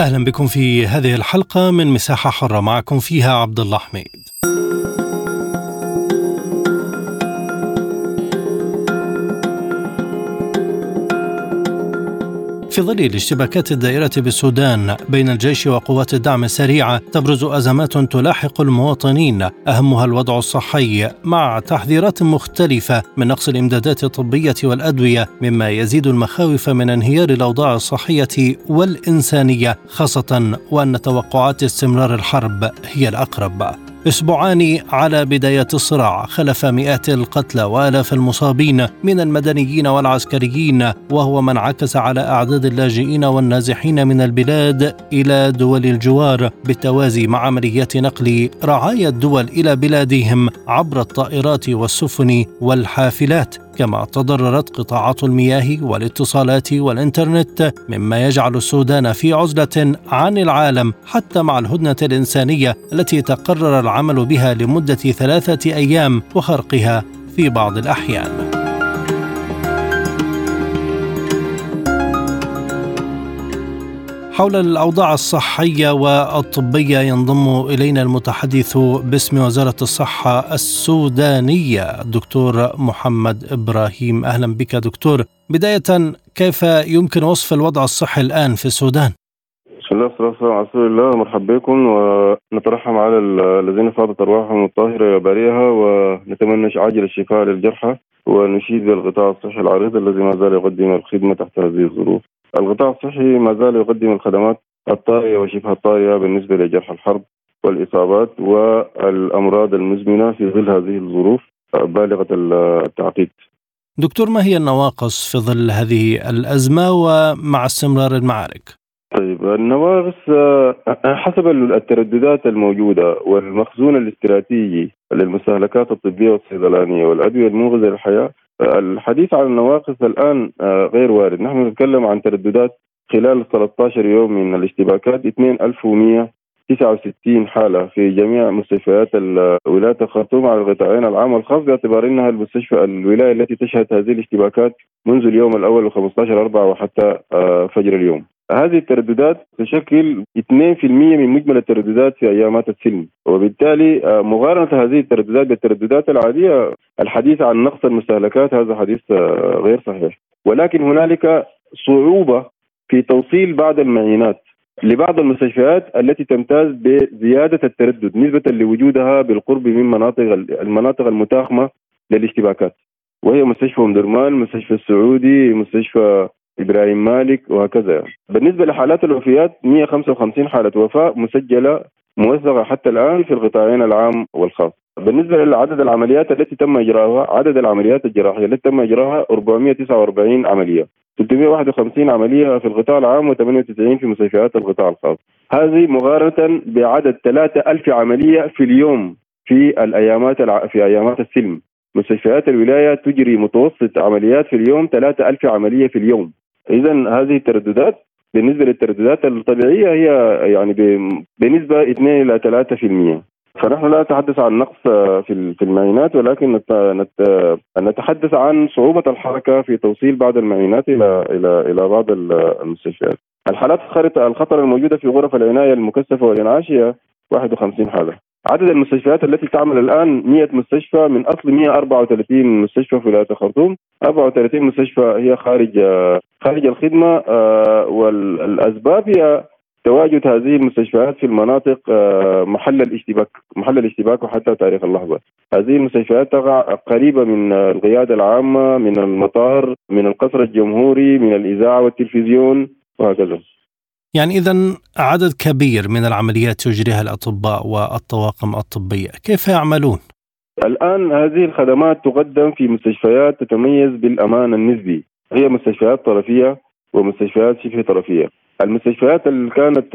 أهلا بكم في هذه الحلقة من مساحة حرة معكم فيها عبد الله حميد. في ظل الاشتباكات الدائرة بالسودان بين الجيش وقوات الدعم السريعة تبرز أزمات تلاحق المواطنين. أهمها الوضع الصحي مع تحذيرات مختلفة من نقص الإمدادات الطبية والأدوية مما يزيد المخاوف من انهيار الأوضاع الصحية والإنسانية خاصة وأن توقعات استمرار الحرب هي الأقرب. أسبوعان على بداية الصراع. خلف مئات القتلى وآلاف المصابين من المدنيين والعسكريين وهو ما انعكس على أعداد اللاجئين والنازحين من البلاد إلى دول الجوار بالتوازي مع عمليات نقل رعايا الدول إلى بلادهم عبر الطائرات والسفن والحافلات. كما تضررت قطاعات المياه والاتصالات والإنترنت مما يجعل السودان في عزلة عن العالم حتى مع الهدنة الإنسانية التي تقرر العمل بها لمدة ثلاثة أيام وخرقها في بعض الأحيان. حول الأوضاع الصحية والطبية ينضم إلينا المتحدث باسم وزارة الصحة السودانية الدكتور محمد إبراهيم. أهلا بك دكتور. بداية كيف يمكن وصف الوضع الصحي الآن في السودان؟ بسم الله والصلاة والسلام على رسول الله. مرحبا بكم. ونترحم على الذين فاضت أرواحهم الطاهرة وبريئها ونتمنى عاجل الشفاء للجرحى ونشيد بالقطاع الصحي العريض الذي ما زال يقدم الخدمة تحت هذه الظروف. القطاع الصحي ما زال يقدم الخدمات الطارئة وشبه الطارئة بالنسبة لجرح الحرب والإصابات والأمراض المزمنة في ظل هذه الظروف بالغة التعقيد دكتور ما هي النواقص في ظل هذه الأزمة ومع استمرار المعارك؟ طيب النواقص حسب الترددات الموجودة والمخزون الاستراتيجي للمستهلكات الطبية والصيدلانية والأدوية المنقذة للحياة الحديث عن النواقص الآن آه، غير وارد، نحن نتكلم عن ترددات خلال 13 يوم من الاشتباكات 2169 حالة في جميع مستشفيات ولايه الخرطوم على القطاعين العام والخاص باعتبار إنها المستشفى الولاية التي تشهد هذه الاشتباكات منذ اليوم الأول و 15 4 وحتى آه، فجر اليوم. هذه الترددات تشكل 2% من مجمل الترددات في ايامات السلم. وبالتالي آه، مقارنة هذه الترددات بالترددات العادية الحديث عن نقص المستهلكات هذا حديث آه، غير صحيح. ولكن هنالك صعوبة في توصيل بعض المعينات لبعض المستشفيات التي تمتاز بزيادة التردد نسبة لوجودها بالقرب من مناطق المناطق المتاخمة للاشتباكات. وهي مستشفى أم درمان، مستشفى السعودي، مستشفى إبراهيم مالك وهكذا. بالنسبة لحالات الوفيات 155 حالة وفاة مسجلة موثقه حتى الآن في القطاعين العام والخاص. بالنسبة لعدد العمليات التي تم اجراءها عدد العمليات الجراحية التي تم اجراءها 449 عملية. 351 عملية في القطاع العام و98 في مستشفيات القطاع الخاص. هذه مقارنة بعدد 3000 عملية في اليوم في الأيامات. في أيامات السلم. مستشفيات الولاية تجري متوسط عمليات في اليوم 3000 عملية في اليوم. اذا هذه الترددات بالنسبة للترددات الطبيعية هي يعني بنسبة 2 إلى 3% فنحن لا نتحدث عن نقص في في المعينات ولكن نتحدث عن صعوبة الحركة في توصيل بعض المعينات إلى إلى إلى بعض المستشفيات. الحالات الخطر الموجودة في غرف العناية المكثفة والإنعاش هي 51 حالة. عدد المستشفيات التي تعمل الآن 100 مستشفى من أصل 134 مستشفى في ولاية الخرطوم 34 مستشفى هي خارج خارج الخدمة آه، والأسباب هي تواجد هذه المستشفيات في المناطق آه، محل الاشتباك محل الاشتباك وحتى تاريخ اللحظة. هذه المستشفيات تقع قريبة من القيادة العامة من المطار من القصر الجمهوري من الإذاعة والتلفزيون وهكذا. يعني إذا عدد كبير من العمليات يجريها الأطباء والطواقم الطبية كيف يعملون؟ الآن هذه الخدمات تقدم في مستشفيات تتميز بالأمان النسبي هي مستشفيات طرفية ومستشفيات شبه طرفية المستشفيات اللي كانت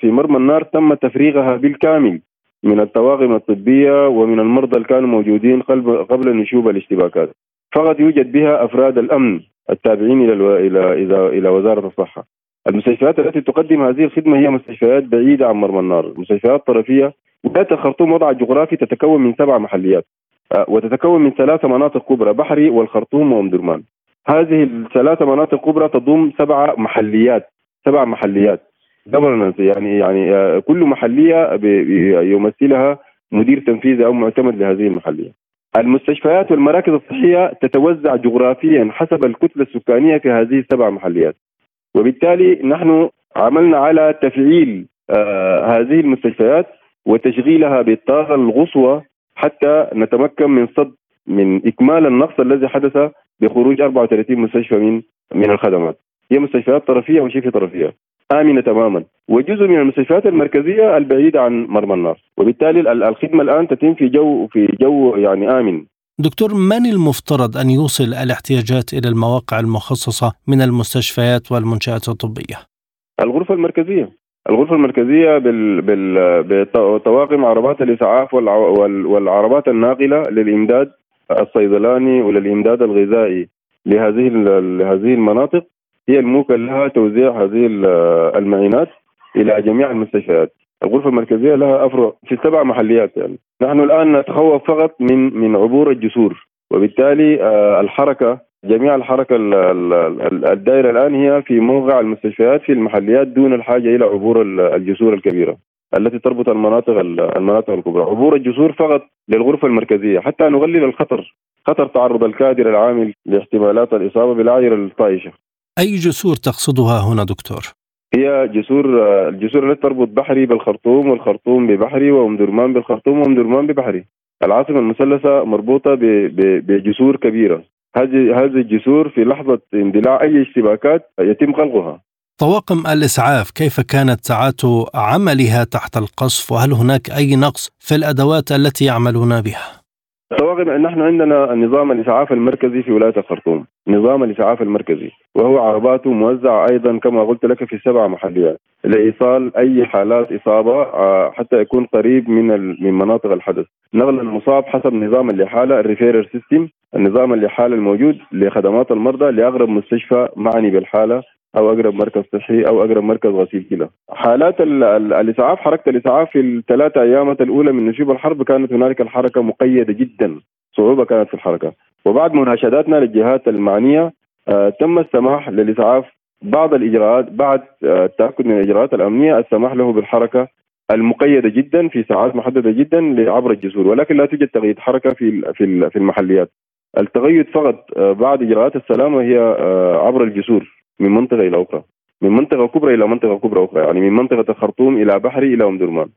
في مرمى النار تم تفريغها بالكامل من الطواقم الطبية ومن المرضى اللي كانوا موجودين قبل نشوب الاشتباكات فقط يوجد بها أفراد الأمن التابعين. إلى إلى إلى وزارة الصحة. المستشفيات التي تقدم هذه الخدمة هي مستشفيات بعيدة عن مرمى النار، مستشفيات طرفية ولايه الخرطوم وضع جغرافي تتكون من سبع محليات آه، وتتكون من ثلاث مناطق كبرى بحري والخرطوم وام درمان. هذه الثلاث مناطق كبرى تضم سبع محليات سبع محليات يعني يعني آه، كل محلية يمثلها مدير تنفيذي أو معتمد لهذه المحلية. المستشفيات والمراكز الصحية تتوزع جغرافيا حسب الكتلة السكانية في هذه السبع محليات. وبالتالي نحن عملنا على تفعيل آه هذه المستشفيات وتشغيلها بالطاقه القصوى حتى نتمكن من صد من إكمال النقص الذي حدث بخروج 34 مستشفى من من الخدمات. هي مستشفيات طرفية وشبه طرفية. آمنة تماما وجزء من المستشفيات المركزية البعيدة عن مرمى النار وبالتالي الخدمة الآن تتم في جو في جو يعني آمن دكتور من المفترض أن يوصل الاحتياجات إلى المواقع المخصصة من المستشفيات والمنشآت الطبية؟ الغرفة المركزية. الغرفة المركزية بال بال بطواقم عربات الإسعاف والعربات الناقلة للإمداد الصيدلاني وللإمداد الغذائي لهذه لهذه المناطق. هي الموكل لها توزيع هذه المعينات إلى جميع المستشفيات. الغرفة المركزية لها أفرع في سبع محليات يعني. نحن الآن نتخوف فقط من من عبور الجسور وبالتالي آه، الحركة جميع الحركة الدائرة الآن هي في موقع المستشفيات في المحليات دون الحاجة إلى عبور الجسور الكبيرة التي تربط المناطق المناطق الكبرى. عبور الجسور فقط للغرفة المركزية حتى نقلل الخطر خطر تعرض الكادر العامل لاحتمالات الإصابة بالعايرة الطائشة. أي جسور تقصدها هنا دكتور؟ هي جسور الجسور التي تربط بحري بالخرطوم والخرطوم ببحري وأم درمان بالخرطوم وأم درمان ببحري. العاصمة المثلثة مربوطة بجسور كبيرة. هذه هذه الجسور في لحظة اندلاع أي اشتباكات يتم خلقها. طواقم الإسعاف كيف كانت ساعات عملها تحت القصف؟ وهل هناك أي نقص في الأدوات التي يعملون بها؟ طواقم نحن عندنا نظام الإسعاف المركزي في ولاية الخرطوم، نظام الإسعاف المركزي. وهو عرباته موزعة أيضا كما قلت لك في سبع محليات. لإيصال أي حالات إصابة آه، حتى يكون قريب من من مناطق الحدث، نقل المصاب حسب نظام الإحالة ال referral system، النظام الإحالة الموجود لخدمات المرضى لاقرب مستشفى معني بالحالة. أو أقرب مركز صحي أو أقرب مركز غسيل كلى. حالات الإسعاف حركة الإسعاف في الثلاثة أيامات الأولى من نشوب الحرب كانت هنالك الحركة مقيدة جدا، صعوبة كانت في الحركة. وبعد مناشداتنا للجهات المعنية آه تم السماح للإسعاف بعض الإجراءات بعد آه التأكد من الإجراءات الأمنية السماح له بالحركة المقيدة جدا في ساعات محددة جدا عبر الجسور ولكن لا توجد تقييد حركة في في المحليات. التقيد فقط آه بعد إجراءات السلامه هي عبر الجسور من منطقة إلى أخرى. من منطقة كبرى إلى منطقة كبرى أخرى. يعني من منطقة الخرطوم إلى بحري إلى أم درمان.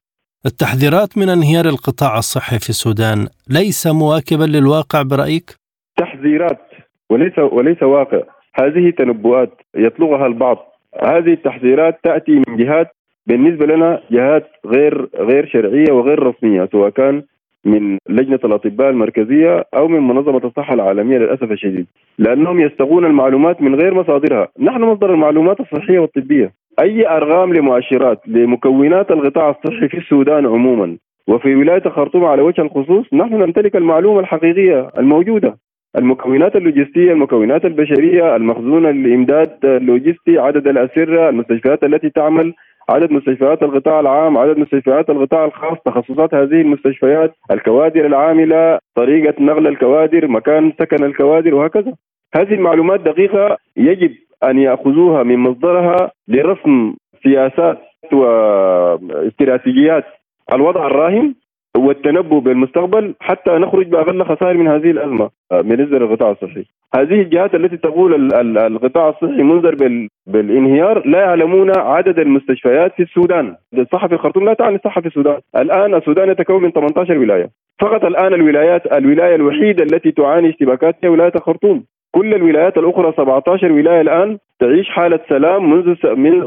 التحذيرات من انهيار القطاع الصحي في السودان ليس مواكبا للواقع برأيك؟ تحذيرات وليس وليس واقع. هذه تنبؤات يطلقها البعض. هذه التحذيرات تأتي من جهات بالنسبة لنا جهات غير غير شرعية وغير رسمية سواء كان من لجنة الأطباء المركزية أو من منظمة الصحة العالمية للأسف الشديد لأنهم يستغون المعلومات من غير مصادرها. نحن مصدر المعلومات الصحية والطبية. أي أرقام لمؤشرات لمكونات القطاع الصحي في السودان عموما وفي ولاية الخرطوم على وجه الخصوص نحن نمتلك المعلومة الحقيقية الموجودة. المكونات اللوجستية، المكونات البشرية، المخزون الامداد اللوجستي، عدد الأسرة، المستشفيات التي تعمل عدد مستشفيات القطاع العام عدد مستشفيات القطاع الخاص تخصصات هذه المستشفيات الكوادر العاملة طريقة نقل الكوادر مكان سكن الكوادر وهكذا. هذه المعلومات دقيقة يجب أن يأخذوها من مصدرها لرسم سياسات واستراتيجيات الوضع الراهن. والتنبؤ بالمستقبل حتى نخرج بأقل خسائر من هذه الأزمة آه، بالنسبة للقطاع الصحي. هذه الجهات التي تقول القطاع الصحي منذر بالانهيار لا يعلمون عدد المستشفيات في السودان، الصحه في الخرطوم لا تعني الصحه في السودان، الآن السودان يتكون من 18 ولاية، فقط الآن الولايات الولاية الوحيدة التي تعاني اشتباكات هي ولاية الخرطوم، كل الولايات الأخرى 17 ولاية الآن تعيش حالة سلام منذ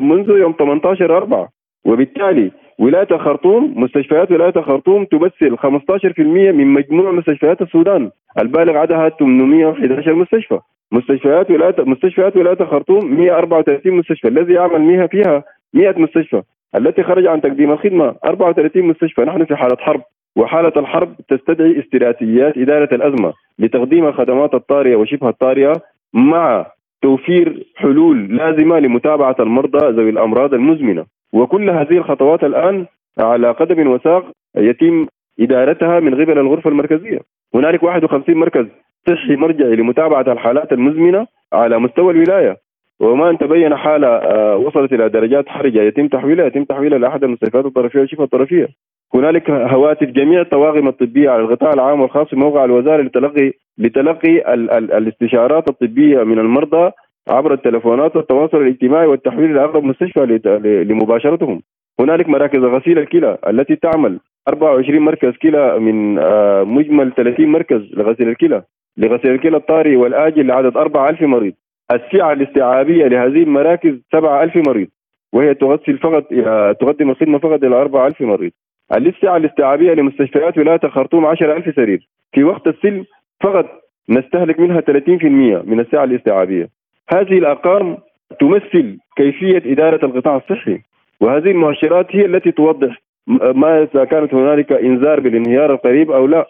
منذ يوم 18 4 وبالتالي ولاية الخرطوم مستشفيات ولاية الخرطوم تمثل 15% من مجموع مستشفيات السودان. البالغ عددها 811 مستشفى. مستشفيات ولايه مستشفيات ولاية الخرطوم 134 مستشفى. الذي يعمل فيها 100 مستشفى. التي خرج عن تقديم الخدمة 34 مستشفى. نحن في حالة حرب. وحالة الحرب تستدعي استراتيجيات إدارة الأزمة لتقديم الخدمات الطارئه وشبه الطارئه مع توفير حلول لازمة لمتابعة المرضى ذوي الأمراض المزمنة. وكل هذه الخطوات الآن على قدم وساق يتم إدارتها من قبل الغرفة المركزية هنالك 51 مركز صحي مرجعي لمتابعة الحالات المزمنة على مستوى الولاية وما إن تبين حاله آه، وصلت إلى درجات حرجه يتم تحويلها يتم تحويلها لأحد المستشفيات الطرفية والشفاء الطرفية. هنالك هواتف جميع الطواقم الطبية على القطاع العام والخاص في موقع الوزارة لتلقي لتلقي ال ال الاستشارات الطبية من المرضى عبر التلفونات والتواصل الاجتماعي والتحويل إلى أقرب مستشفى لمباشرتهم. هنالك مراكز غسيل الكلى التي تعمل 24 مركز كلى من آه، مجمل 30 مركز لغسيل الكلى لغسيل الكلى الطارئ والآجل لعدد 4000 مريض. السعة الاستيعابية لهذه المراكز 7000 مريض وهي تغسل فقط تقدم الخدمة فقط إلى 4000 مريض. السعة الاستيعابية لمستشفيات ولاية الخرطوم 10000 سرير. في وقت السلم فقط نستهلك منها 30% من السعة الاستيعابية. هذه الأرقام تمثل كيفية إدارة القطاع الصحي وهذه المؤشرات هي التي توضح ما إذا كانت هنالك إنذار بالانهيار القريب أو لا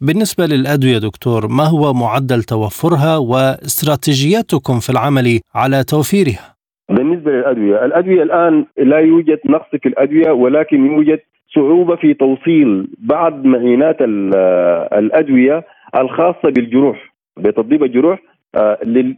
بالنسبة للأدوية دكتور ما هو معدل توفرها واستراتيجياتكم في العمل على توفيرها؟ بالنسبة للأدوية الأدوية الآن لا يوجد نقص في الأدوية ولكن يوجد صعوبة في توصيل بعض معينات الأدوية الخاصة بالجروح بتطبيب الجروح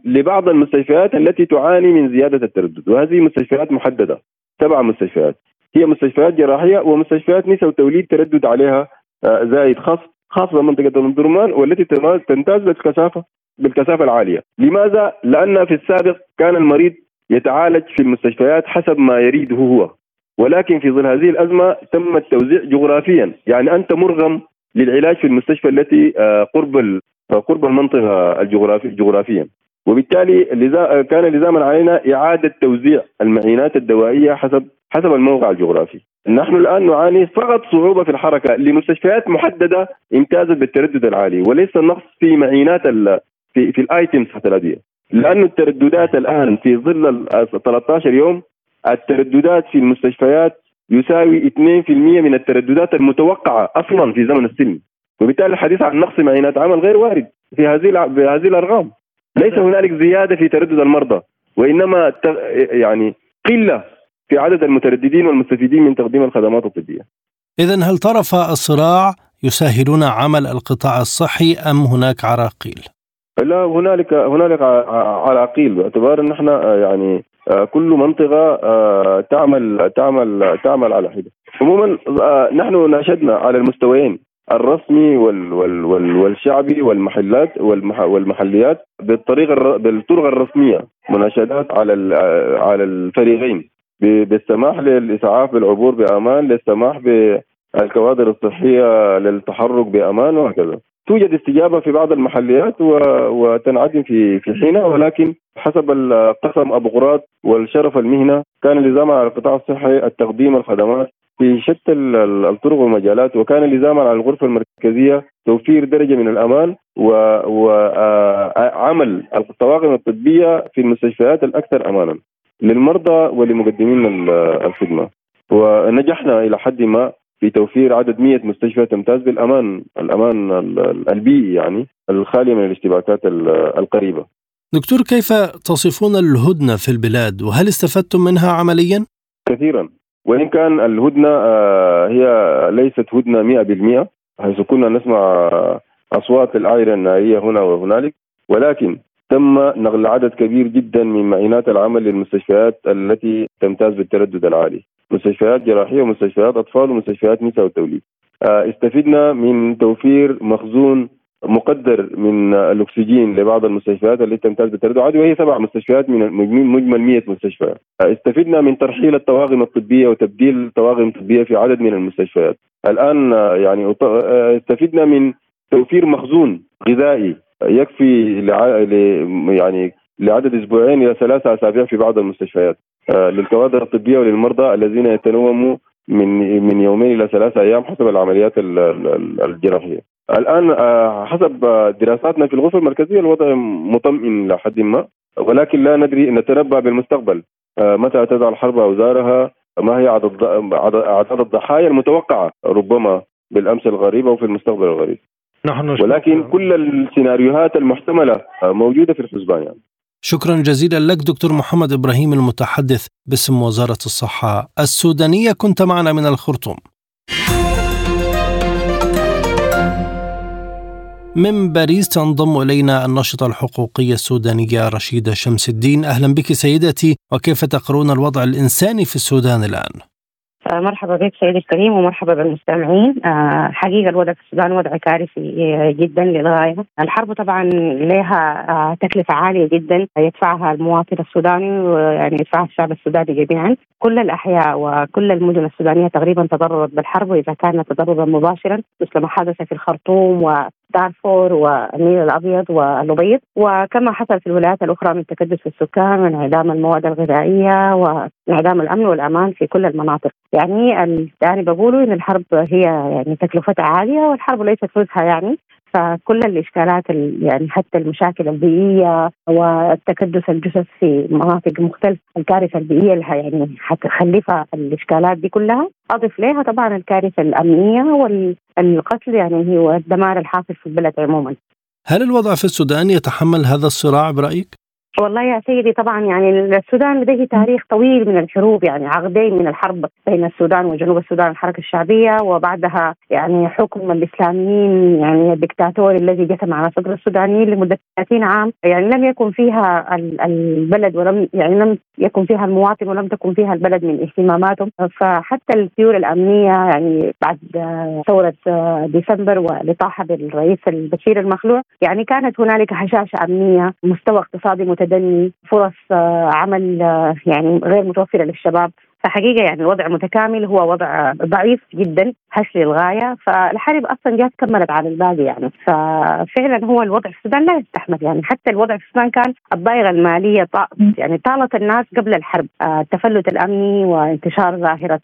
لبعض المستشفيات التي تعاني من زيادة التردد. وهذه مستشفيات محددة سبع مستشفيات. هي مستشفيات جراحية ومستشفيات نساء وتوليد تردد عليها آه، زايد خاص خاصه منطقه الدرمان والتي تمتاز بالكثافه بالكثافة العالية، لماذا؟ لأن في السابق كان المريض يتعالج في المستشفيات حسب ما يريده هو. ولكن في ظل هذه الأزمة تم التوزيع جغرافيا، يعني أنت مرغم للعلاج في المستشفى التي آه، قرب قرب المنطقة الجغرافي جغرافيا وبالتالي كان لزاما علينا إعادة توزيع المعينات الدوائية حسب حسب الموقع الجغرافي. نحن الآن نعاني فقط صعوبة في الحركة لمستشفيات محددة امتازت بالتردد العالي وليس النقص في معينات في في الآيتمز الادويه لأنه الترددات الآن في ظل ال 13 يوم الترددات في المستشفيات يساوي 2% من الترددات المتوقعة أصلا في زمن السلم وبالتالي الحديث عن نقص معينات عمل غير وارد في هذه بهذه الأرقام ليس هنالك زيادة في تردد المرضى وإنما يعني قلة في عدد المترددين والمستفيدين من تقديم الخدمات الطبية. اذا هل طرف الصراع يسهلون عمل القطاع الصحي أم هناك عراقيل؟ لا هنالك هنالك عراقيل باعتبار إن إحنا يعني كل منطقة تعمل تعمل تعمل على حدة. عموما نحن ناشدنا على المستويين الرسمي وال وال وال والشعبي والمحلات والمح والمحليات بالطريقة بالطرق الرسمية مناشدات على على الفريقين بالسماح للإسعاف بالعبور بأمان للسماح بالكوادر الصحية للتحرك بأمان وهكذا. توجد استجابة في بعض المحليات وتنعدم في في حينها ولكن حسب القسم أبو غراض والشرف المهنة كان لزاما على القطاع الصحي التقديم الخدمات في شتى الطرق والمجالات وكان لزاما على الغرفة المركزية توفير درجة من الأمان وعمل الطواقم الطبية في المستشفيات الأكثر امانا. للمرضى ولمقدمين الخدمة ونجحنا إلى حد ما في توفير عدد 100 مستشفى تمتاز بالأمان الأمان البيئي يعني الخالية من الاشتباكات القريبة. دكتور كيف تصفون الهدنة في البلاد وهل استفدتم منها عمليا؟ كثيرا وإن كان الهدنة آه، هي ليست هدنة 100% حيث كنا نسمع أصوات الاعيره الناريه هنا وهنالك. ولكن تم نقل عدد كبير جدا من معينات العمل للمستشفيات التي تمتاز بالتردد العالي. مستشفيات جراحية ومستشفيات أطفال ومستشفيات نساء والتوليد آه، استفدنا من توفير مخزون مقدر من الأكسجين لبعض المستشفيات التي تمتاز بالتردد العالي وهي سبع مستشفيات من مجمل 100 مستشفى. استفدنا من ترحيل الطواقم الطبية وتبديل الطواقم الطبية في عدد من المستشفيات. الآن يعني استفدنا من توفير مخزون غذائي يكفي يعني لعدد أسبوعين إلى ثلاثة أسابيع في بعض المستشفيات. آه، للكوادر الطبية وللمرضى الذين يتنوموا من من يومين إلى ثلاثة أيام حسب العمليات الجراحية. الآن آه، حسب دراساتنا في الغرفة المركزية الوضع مطمئن إلى حد ما ولكن لا ندري نتنبا بالمستقبل. آه، متى تضع الحرب اوزارها ما هي عدد اعداد الضحايا المتوقعة؟ ربما بالأمس الغريب أو في المستقبل الغريب. نحن ولكن كل السيناريوهات المحتملة موجودة في الحسبان يعني. شكرا جزيلا لك دكتور محمد إبراهيم المتحدث باسم وزارة الصحة السودانية. كنت معنا من الخرطوم. من باريس تنضم إلينا الناشطة الحقوقية السودانية رشيدة شمس الدين. أهلا بك سيدتي وكيف تقرون الوضع الإنساني في السودان الآن؟ آه، مرحبا بك سيدي الكريم ومرحبا بالمستمعين. آه، حقيقة الوضع في السودان وضع كارثي آه، جدا للغاية. الحرب طبعا لها تكلفة عالية جدا يدفعها المواطن السوداني ويعني يدفعها الشعب السوداني جميعا. كل الأحياء وكل المدن السودانية تقريبا تضررت بالحرب وإذا كان تضررا مباشرا مثل ما حدث في الخرطوم و دارفور والنيل الأبيض والأبيض. وكما حصل في الولايات الأخرى من تكدس السكان وانعدام المواد الغذائية وانعدام الأمن والأمان في كل المناطق، يعني يعني بقولوا إن الحرب هي يعني تكلفتها عالية والحرب ليست فوزها يعني. فكل الاشكالات يعني حتى المشاكل البيئية والتكدس الجثث في مناطق مختلفة الكارثة البيئية اللي يعني حتخلفها الاشكالات دي كلها أضف لها طبعا الكارثة الأمنية والقتل يعني هو الدمار الحاصل في البلد عموما هل الوضع في السودان يتحمل هذا الصراع برأيك؟ والله يا سيدي طبعا يعني السودان لديه تاريخ طويل من الحروب يعني عقدين من الحرب بين السودان وجنوب السودان الحركة الشعبية وبعدها يعني حكم الإسلاميين يعني الدكتاتوري الذي جثم على صدر السودانيين لمدة 30 عام. يعني لم يكن فيها البلد ولم يعني لم يكن فيها المواطن ولم تكن فيها البلد من اهتماماتهم. فحتى السيول الأمنية يعني بعد ثورة ديسمبر ولطاحه بالرئيس البشير المخلوع يعني كانت هنالك هشاشة أمنية مستوى اقتصادي متدني تدني فرص عمل يعني غير متوفرة للشباب. فحقيقة يعني الوضع متكامل هو وضع ضعيف جدا هش للغاية فالحرب أصلا جات كملت على الباقي يعني. ففعلا هو الوضع في السودان لا يستحمل يعني. حتى الوضع في السودان كان الضائقه المالية يعني طالت الناس قبل الحرب. آه، التفلت الأمني وانتشار ظاهرة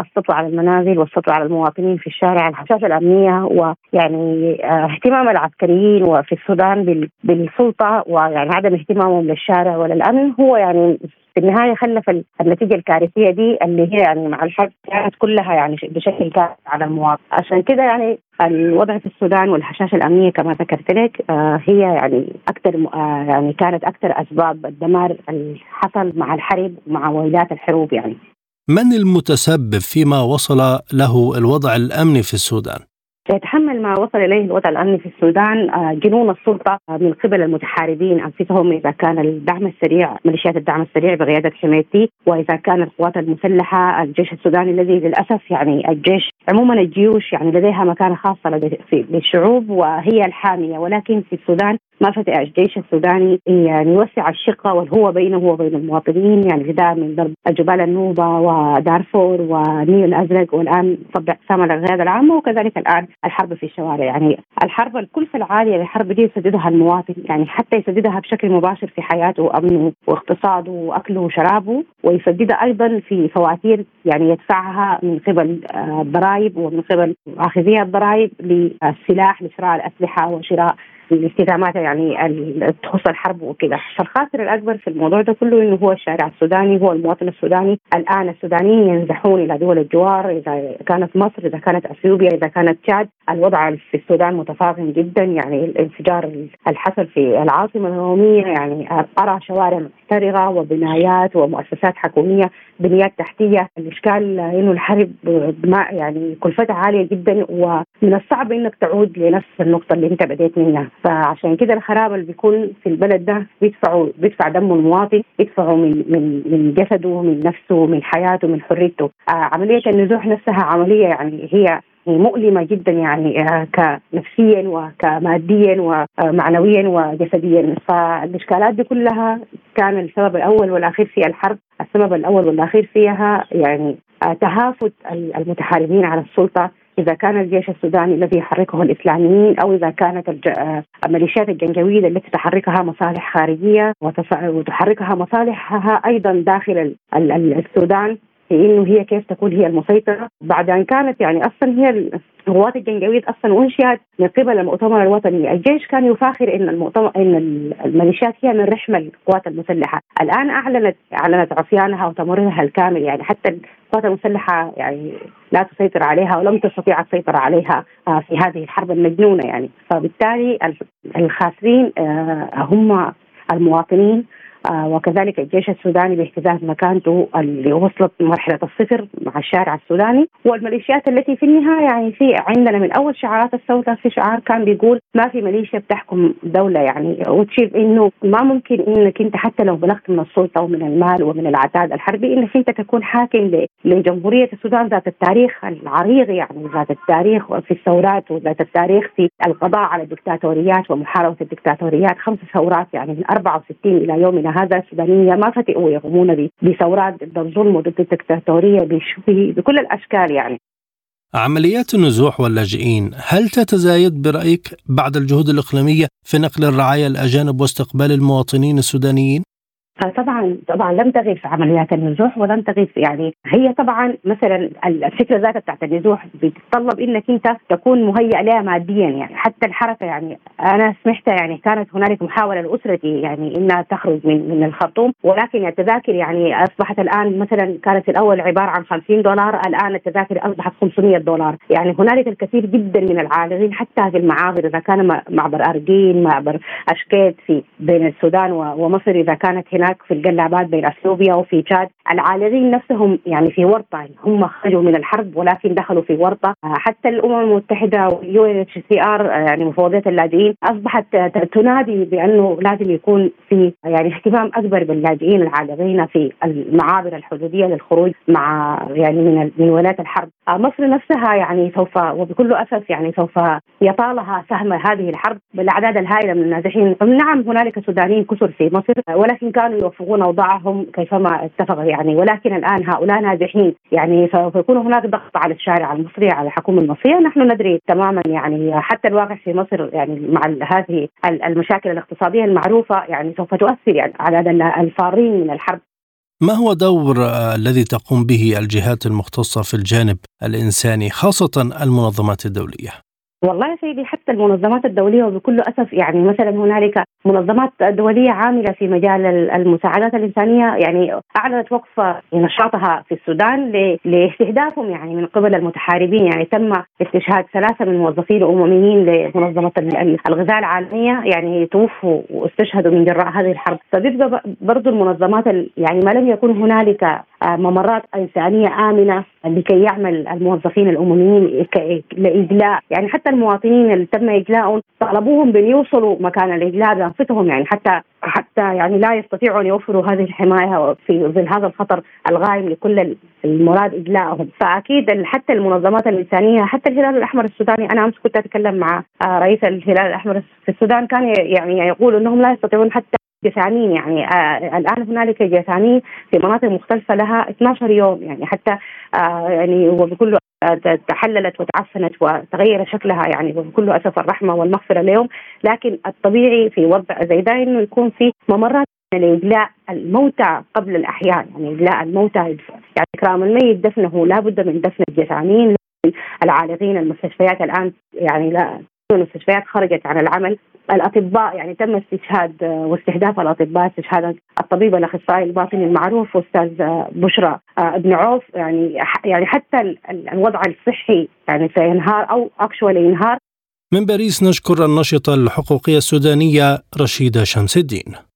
السطو على المنازل والسطو على المواطنين في الشارع الحشاشة الأمنية ويعني آه، اهتمام العسكريين وفي السودان بالسلطة ويعني عدم اهتمامهم للشارع وللأمن. هو يعني في النهاية خلف النتيجة الكارثية دي اللي هي يعني مع الحرب كانت كلها يعني بشكل كارثي على المواطن عشان كده يعني الوضع في السودان والهشاشه الأمنية كما ذكرت لك آه هي يعني أكثر آه يعني كانت أكثر أسباب الدمار اللي حصل مع الحرب ومع ويلات الحروب يعني من المتسبب فيما وصل له الوضع الأمني في السودان؟ سيتحمل ما وصل إليه الوضع الأمني في السودان آه، جنون السلطة من قبل المتحاربين أنفسهم إذا كان الدعم السريع ميليشيات الدعم السريع بقيادة حميتي وإذا كان القوات المسلحة الجيش السوداني الذي للأسف يعني الجيش عموما الجيوش يعني لديها مكانة خاصة للشعوب وهي الحامية ولكن في السودان ما فتح الجيش السوداني يعني يوسع الشقة والهو بينه وبين المواطنين يعني بدايه من ضرب جبال النوبة ودارفور والنيل الأزرق والآن طبع اقسام القياده العامه وكذلك الآن الحرب في الشوارع. يعني الحرب الكلفه العاليه للحرب دي يسددها المواطن يعني حتى يسددها بشكل مباشر في حياته وأمنه واقتصاده وأكله وشرابه ويسددها أيضا في فواتير يعني يدفعها من قبل الضرائب ومن قبل اخذي الضرائب للسلاح لشراء الأسلحة وشراء الاستخدامات يعني تخص الحرب وكذا فالخاسر الأكبر في الموضوع ده كله إنه هو الشارع السوداني هو المواطن السوداني. الآن السودانيين ينزحون إلى دول الجوار إذا كانت مصر إذا كانت إثيوبيا إذا كانت تشاد. الوضع في السودان متفاقم جدا يعني الانفجار الحصل في العاصمة اليوميه يعني أرى شوارع محترقة وبنايات ومؤسسات حكومية بنيات تحتية. الإشكال إنه الحرب يعني كلفتها عالية جدا ومن الصعب إنك تعود لنفس النقطة اللي أنت بديت منها. فعشان كده الخراب اللي بيكون في البلد ده بيدفعوا بيدفع دم المواطن يدفعوا من من من جسده من نفسه من حياته من حريته. آه عملية النزوح نفسها عملية يعني هي مؤلمة جدا يعني آه، كنفسيا وكماديا ومعنويا وجسديا. فالإشكالات دي كلها كان السبب الأول والأخير في الحرب. السبب الأول والأخير فيها يعني آه، تهافت المتحاربين على السلطة. إذا كان الجيش السوداني الذي يحركه الإسلاميين أو إذا كانت الميليشيات الجنجويده التي تحركها مصالح خارجية وتحركها مصالحها أيضا داخل السودان إنه هي كيف تكون هي المسيطرة. بعد أن كانت يعني أصلا هي القوات الجنجويد أصلا أنشئت من قبل المؤتمر الوطني، الجيش كان يفاخر إن المؤتمر إن الميليشيات هي من رحم القوات المسلحة، الآن أعلنت أعلنت عصيانها وتمردها الكامل. يعني حتى القوات المسلحة يعني لا تسيطر عليها ولم تستطيع السيطرة عليها آه، في هذه الحرب المجنونة يعني، فبالتالي الخاسرين آه، هم المواطنين. وكذلك الجيش السوداني باهتزاز مكانته اللي وصلت مرحلة الصفر مع الشارع السوداني. والميليشيات التي في النهاية يعني في عندنا من أول شعارات الثوره في شعار كان بيقول ما في ميليشيا بتحكم دولة يعني وتشير إنه ما ممكن إنك أنت حتى لو بلغت من السلطة ومن المال ومن العتاد الحربي إنك أنت تكون حاكم لجمهورية السودان ذات التاريخ العريض يعني ذات التاريخ في الثورات وذات التاريخ في القضاء على الدكتاتوريات ومحاربة الدكتاتوريات. خمس ثورات يعني من 64 إلى يومنا هذا السودانية ما فتئوا يقومون بثورات ضد الظلم وضد الدكتاتورية بكل الأشكال يعني عمليات النزوح واللاجئين هل تتزايد برأيك بعد الجهود الإقليمية في نقل الرعايا الأجانب واستقبال المواطنين السودانيين؟ طبعا طبعا لم تغيب في عمليات النزوح ولم تغيب يعني هي طبعا مثلا الفكرة ذاتها بتاعت النزوح بتتطلب إنك أنت تكون مهيئ لها ماديا يعني حتى الحركة يعني أنا سمعت يعني كانت هنالك محاولة لأسرتي يعني إنها تخرج من من الخرطوم ولكن التذاكر يعني أصبحت الآن مثلا كانت الأول عبارة عن 50 دولار الآن التذاكر أصبحت 500 دولار. يعني هنالك الكثير جدا من العالقين حتى في المعابر إذا كان معبر ارجين معبر أشكيت في بين السودان ومصر إذا كانت هناك هناك في القلابات بين أثيوبيا وفي تشاد. العالقين نفسهم يعني في ورطة يعني هم خرجوا من الحرب ولكن دخلوا في ورطة. حتى الأمم المتحدة وال UNHCR يعني مفوضية اللاجئين أصبحت تنادي بأنه لازم يكون في يعني اهتمام أكبر باللاجئين العالقين في المعابر الحدودية للخروج مع يعني من من ويلات الحرب. مصر نفسها يعني سوف وبكل أسف يعني سوف يطالها سهم هذه الحرب بالأعداد الهائلة من النازحين. نعم هنالك سودانيين كثر في مصر ولكن كانوا يوفقون أوضاعهم كيفما اتفق يعني. ولكن الآن هؤلاء ناجحين. يعني سوف يكون هناك ضغط على الشارع المصري على الحكومة المصرية. نحن ندري تماما يعني حتى الواقع في مصر يعني مع هذه المشاكل الاقتصادية المعروفة يعني سوف تؤثر يعني على الفارين من الحرب. ما هو دور آه، الذي تقوم به الجهات المختصة في الجانب الإنساني خاصة المنظمات الدولية؟ والله سيدي حتى المنظمات الدولية وبكل أسف يعني مثلا هنالك منظمات دولية عاملة في مجال المساعدات الإنسانية يعني أعلنت وقف نشاطها في السودان لاستهدافهم يعني من قبل المتحاربين. يعني تم استشهاد ثلاثة من موظفين امميين لمنظمة الغذاء العالمية يعني توفوا واستشهدوا من جراء هذه الحرب. فبيبقى برضو المنظمات يعني ما لم يكن هنالك ممرات إنسانية آمنة لكي يعمل الموظفين الأمميين لإجلاء. يعني حتى المواطنين اللي تم إجلاءهم طالبوهم بأن يوصلوا مكان الإجلاء بأنفسهم. يعني حتى حتى يعني لا يستطيعوا ان يوفروا هذه الحماية في ظل هذا الخطر الغايم لكل المراد إجلاءهم، فأكيد حتى المنظمات الإنسانية حتى الهلال الأحمر السوداني أنا أمس كنت أتكلم مع آه، رئيس الهلال الأحمر في السودان كان يعني يقول إنهم لا يستطيعون حتى جثامين يعني آه الآن هنالك جثامين في مناطق مختلفة لها 12 يوم يعني حتى آه يعني وبكل آه تحللت وتعفنت وتغير شكلها يعني وبكل أسف الرحمة والمغفرة اليوم. لكن الطبيعي في وضع زي ده إنه يكون في ممرات لإجلاء الموتى قبل الأحياء يعني إجلاء الموتى يعني إكرام الميت دفنه لابد من دفن الجثامين العالقين المستشفيات الآن يعني لا المستشفيات خرجت عن العمل. الأطباء يعني تم استشهاد واستهداف الأطباء استشهاد الطبيب الأخصائي الباطني المعروف أستاذ بشرى ابن عوف. يعني يعني حتى الوضع الصحي يعني سينهار أو اكشولي ينهار. من باريس نشكر الناشطه الحقوقية السودانية رشيدة شمس الدين.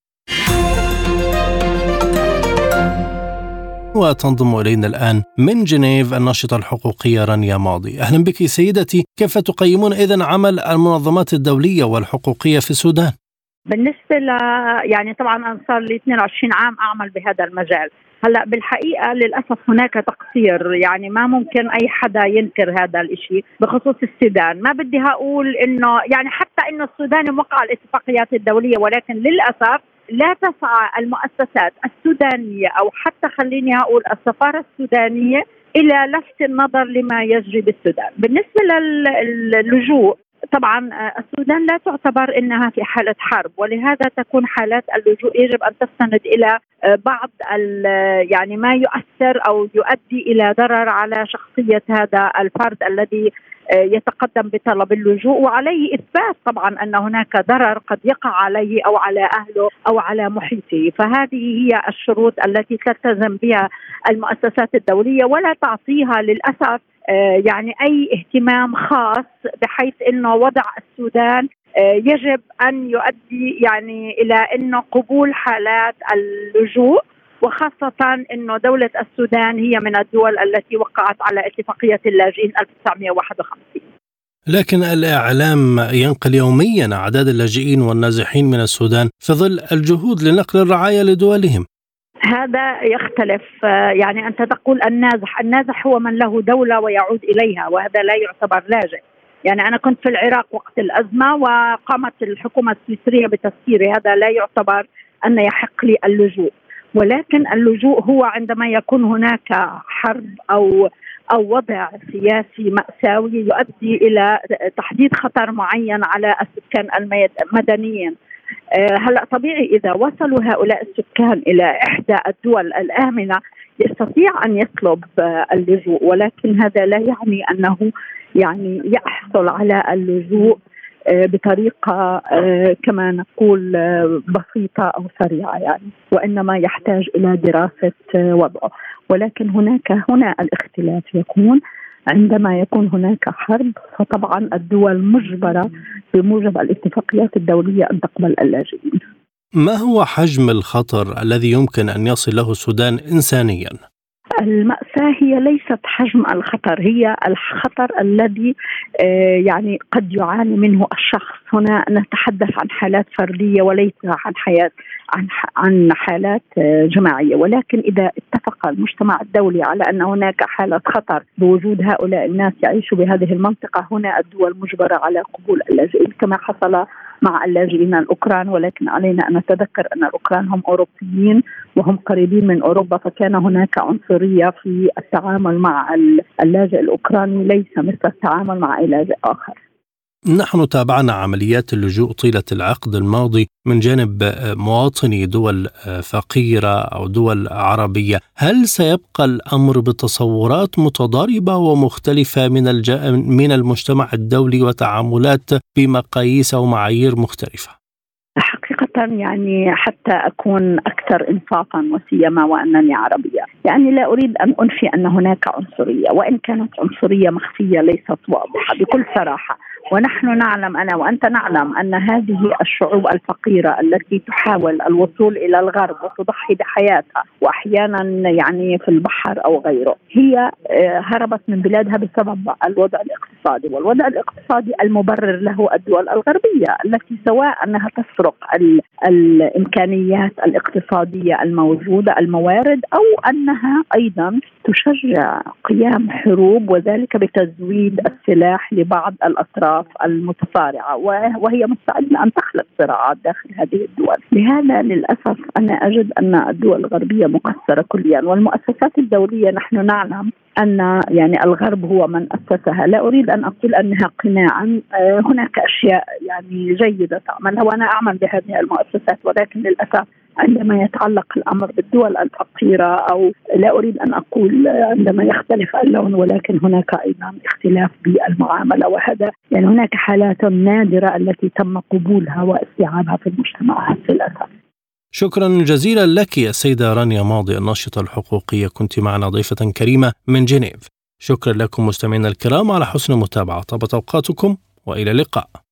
وتنضم إلينا الآن من جنيف الناشطة الحقوقية رانيا ماضي. أهلا بك سيدتي. كيف تقيمون إذن عمل المنظمات الدولية والحقوقية في السودان؟ بالنسبة ل يعني طبعا أنا صار لي 22 عام أعمل بهذا المجال. هلأ بالحقيقة للأسف هناك تقصير. يعني ما ممكن أي حدا ينكر هذا الشيء بخصوص السودان. ما بدي أقول انه يعني حتى إنه السودان موقع الاتفاقيات الدولية ولكن للأسف لا تسعى المؤسسات السودانية أو حتى خليني أقول السفارة السودانية إلى لفت النظر لما يجري بالسودان، بالنسبة للجوء طبعا السودان لا تعتبر إنها في حالة حرب ولهذا تكون حالات اللجوء يجب أن تستند إلى بعض يعني ما يؤثر أو يؤدي إلى ضرر على شخصية هذا الفرد الذي يتقدم بطلب اللجوء وعليه إثبات طبعا أن هناك ضرر قد يقع عليه أو على أهله أو على محيطه، فهذه هي الشروط التي تلتزم بها المؤسسات الدولية ولا تعطيها للأسف آه، يعني أي اهتمام خاص بحيث إنه وضع السودان آه، يجب أن يؤدي يعني إلى إنه قبول حالات اللجوء. وخاصة أنه دولة السودان هي من الدول التي وقعت على اتفاقية اللاجئين 1951 لكن الإعلام ينقل يوميا أعداد اللاجئين والنازحين من السودان في ظل الجهود لنقل الرعاية لدولهم. هذا يختلف يعني أنت تقول النازح النازح هو من له دولة ويعود إليها وهذا لا يعتبر لاجئ. يعني أنا كنت في العراق وقت الأزمة وقامت الحكومة السويسرية بتسكيري هذا لا يعتبر أن يحق لي اللجوء. ولكن اللجوء هو عندما يكون هناك حرب أو أو وضع سياسي مأساوي يؤدي إلى تحديد خطر معين على السكان المدنيين. آه، هلا طبيعي إذا وصلوا هؤلاء السكان إلى إحدى الدول الآمنة يستطيع أن يطلب اللجوء ولكن هذا لا يعني أنه يعني يحصل على اللجوء. آه، بطريقة آه، كما نقول آه، بسيطة أو سريعة يعني وإنما يحتاج إلى دراسة وضعه ولكن هناك هنا الاختلاف يكون عندما يكون هناك حرب فطبعا الدول مجبرة بموجب الاتفاقيات الدولية أن تقبل اللاجئين. ما هو حجم الخطر الذي يمكن أن يصل له السودان انسانيا؟ المأساة هي ليست حجم الخطر هي الخطر الذي آه، يعني قد يعاني منه الشخص. هنا نتحدث عن حالات فردية وليس عن حياة عن عن حالات آه، جماعية. ولكن إذا اتفق المجتمع الدولي على أن هناك حاله خطر بوجود هؤلاء الناس يعيشوا بهذه المنطقة هنا الدول مجبرة على قبول اللاجئين كما حصل مع اللاجئين الأوكران. ولكن علينا أن نتذكر أن الأوكران هم أوروبيين وهم قريبين من أوروبا فكان هناك عنصرية في التعامل مع اللاجئ الأوكراني. ليس مثل التعامل مع اي لاجئ آخر. نحن تابعنا عمليات اللجوء طيلة العقد الماضي من جانب مواطني دول فقيرة أو دول عربية، هل سيبقى الأمر بتصورات متضاربة ومختلفة من الج... من المجتمع الدولي وتعاملات بمقاييس ومعايير مختلفة؟ حقيقة يعني حتى أكون أكثر إنصافا وسيما وأنني عربية. يعني لا أريد أن أنفي أن هناك عنصرية وإن كانت عنصرية مخفية ليست واضحة بكل صراحة. ونحن نعلم أنا وأنت نعلم أن هذه الشعوب الفقيرة التي تحاول الوصول إلى الغرب وتضحي بحياتها وأحيانا يعني في البحر أو غيره هي آه، هربت من بلادها بسبب الوضع الاقتصادي والوضع الاقتصادي المبرر له الدول الغربية التي سواء أنها تسرق الإمكانيات الاقتصادية الموجودة الموارد أو أنها أيضا تشجع قيام حروب وذلك بتزويد السلاح لبعض الأطراف. الأطراف المتصارعه وهي مستعدة أن تخلق صراعات داخل هذه الدول، لهذا للأسف أنا أجد أن الدول الغربية مقصرة كليا والمؤسسات الدولية نحن نعلم أن يعني الغرب هو من أسسها، لا أريد أن أقول أنها قناعا، آه، هناك أشياء يعني جيدة تعملها وأنا أعمل بهذه المؤسسات ولكن للأسف عندما يتعلق الأمر بالدول الفقيرة أو لا أريد أن أقول عندما يختلف اللون ولكن هناك أيضا اختلاف بالمعاملة وهذا يعني هناك حالات نادرة التي تم قبولها واستيعابها في المجتمعات للاسف. شكرا جزيلا لك يا سيدة رانيا ماضي الناشطة الحقوقية. كنت معنا ضيفة كريمة من جنيف. شكرا لكم مستمعينا الكرام على حسن المتابعة. طابت أوقاتكم وإلى اللقاء.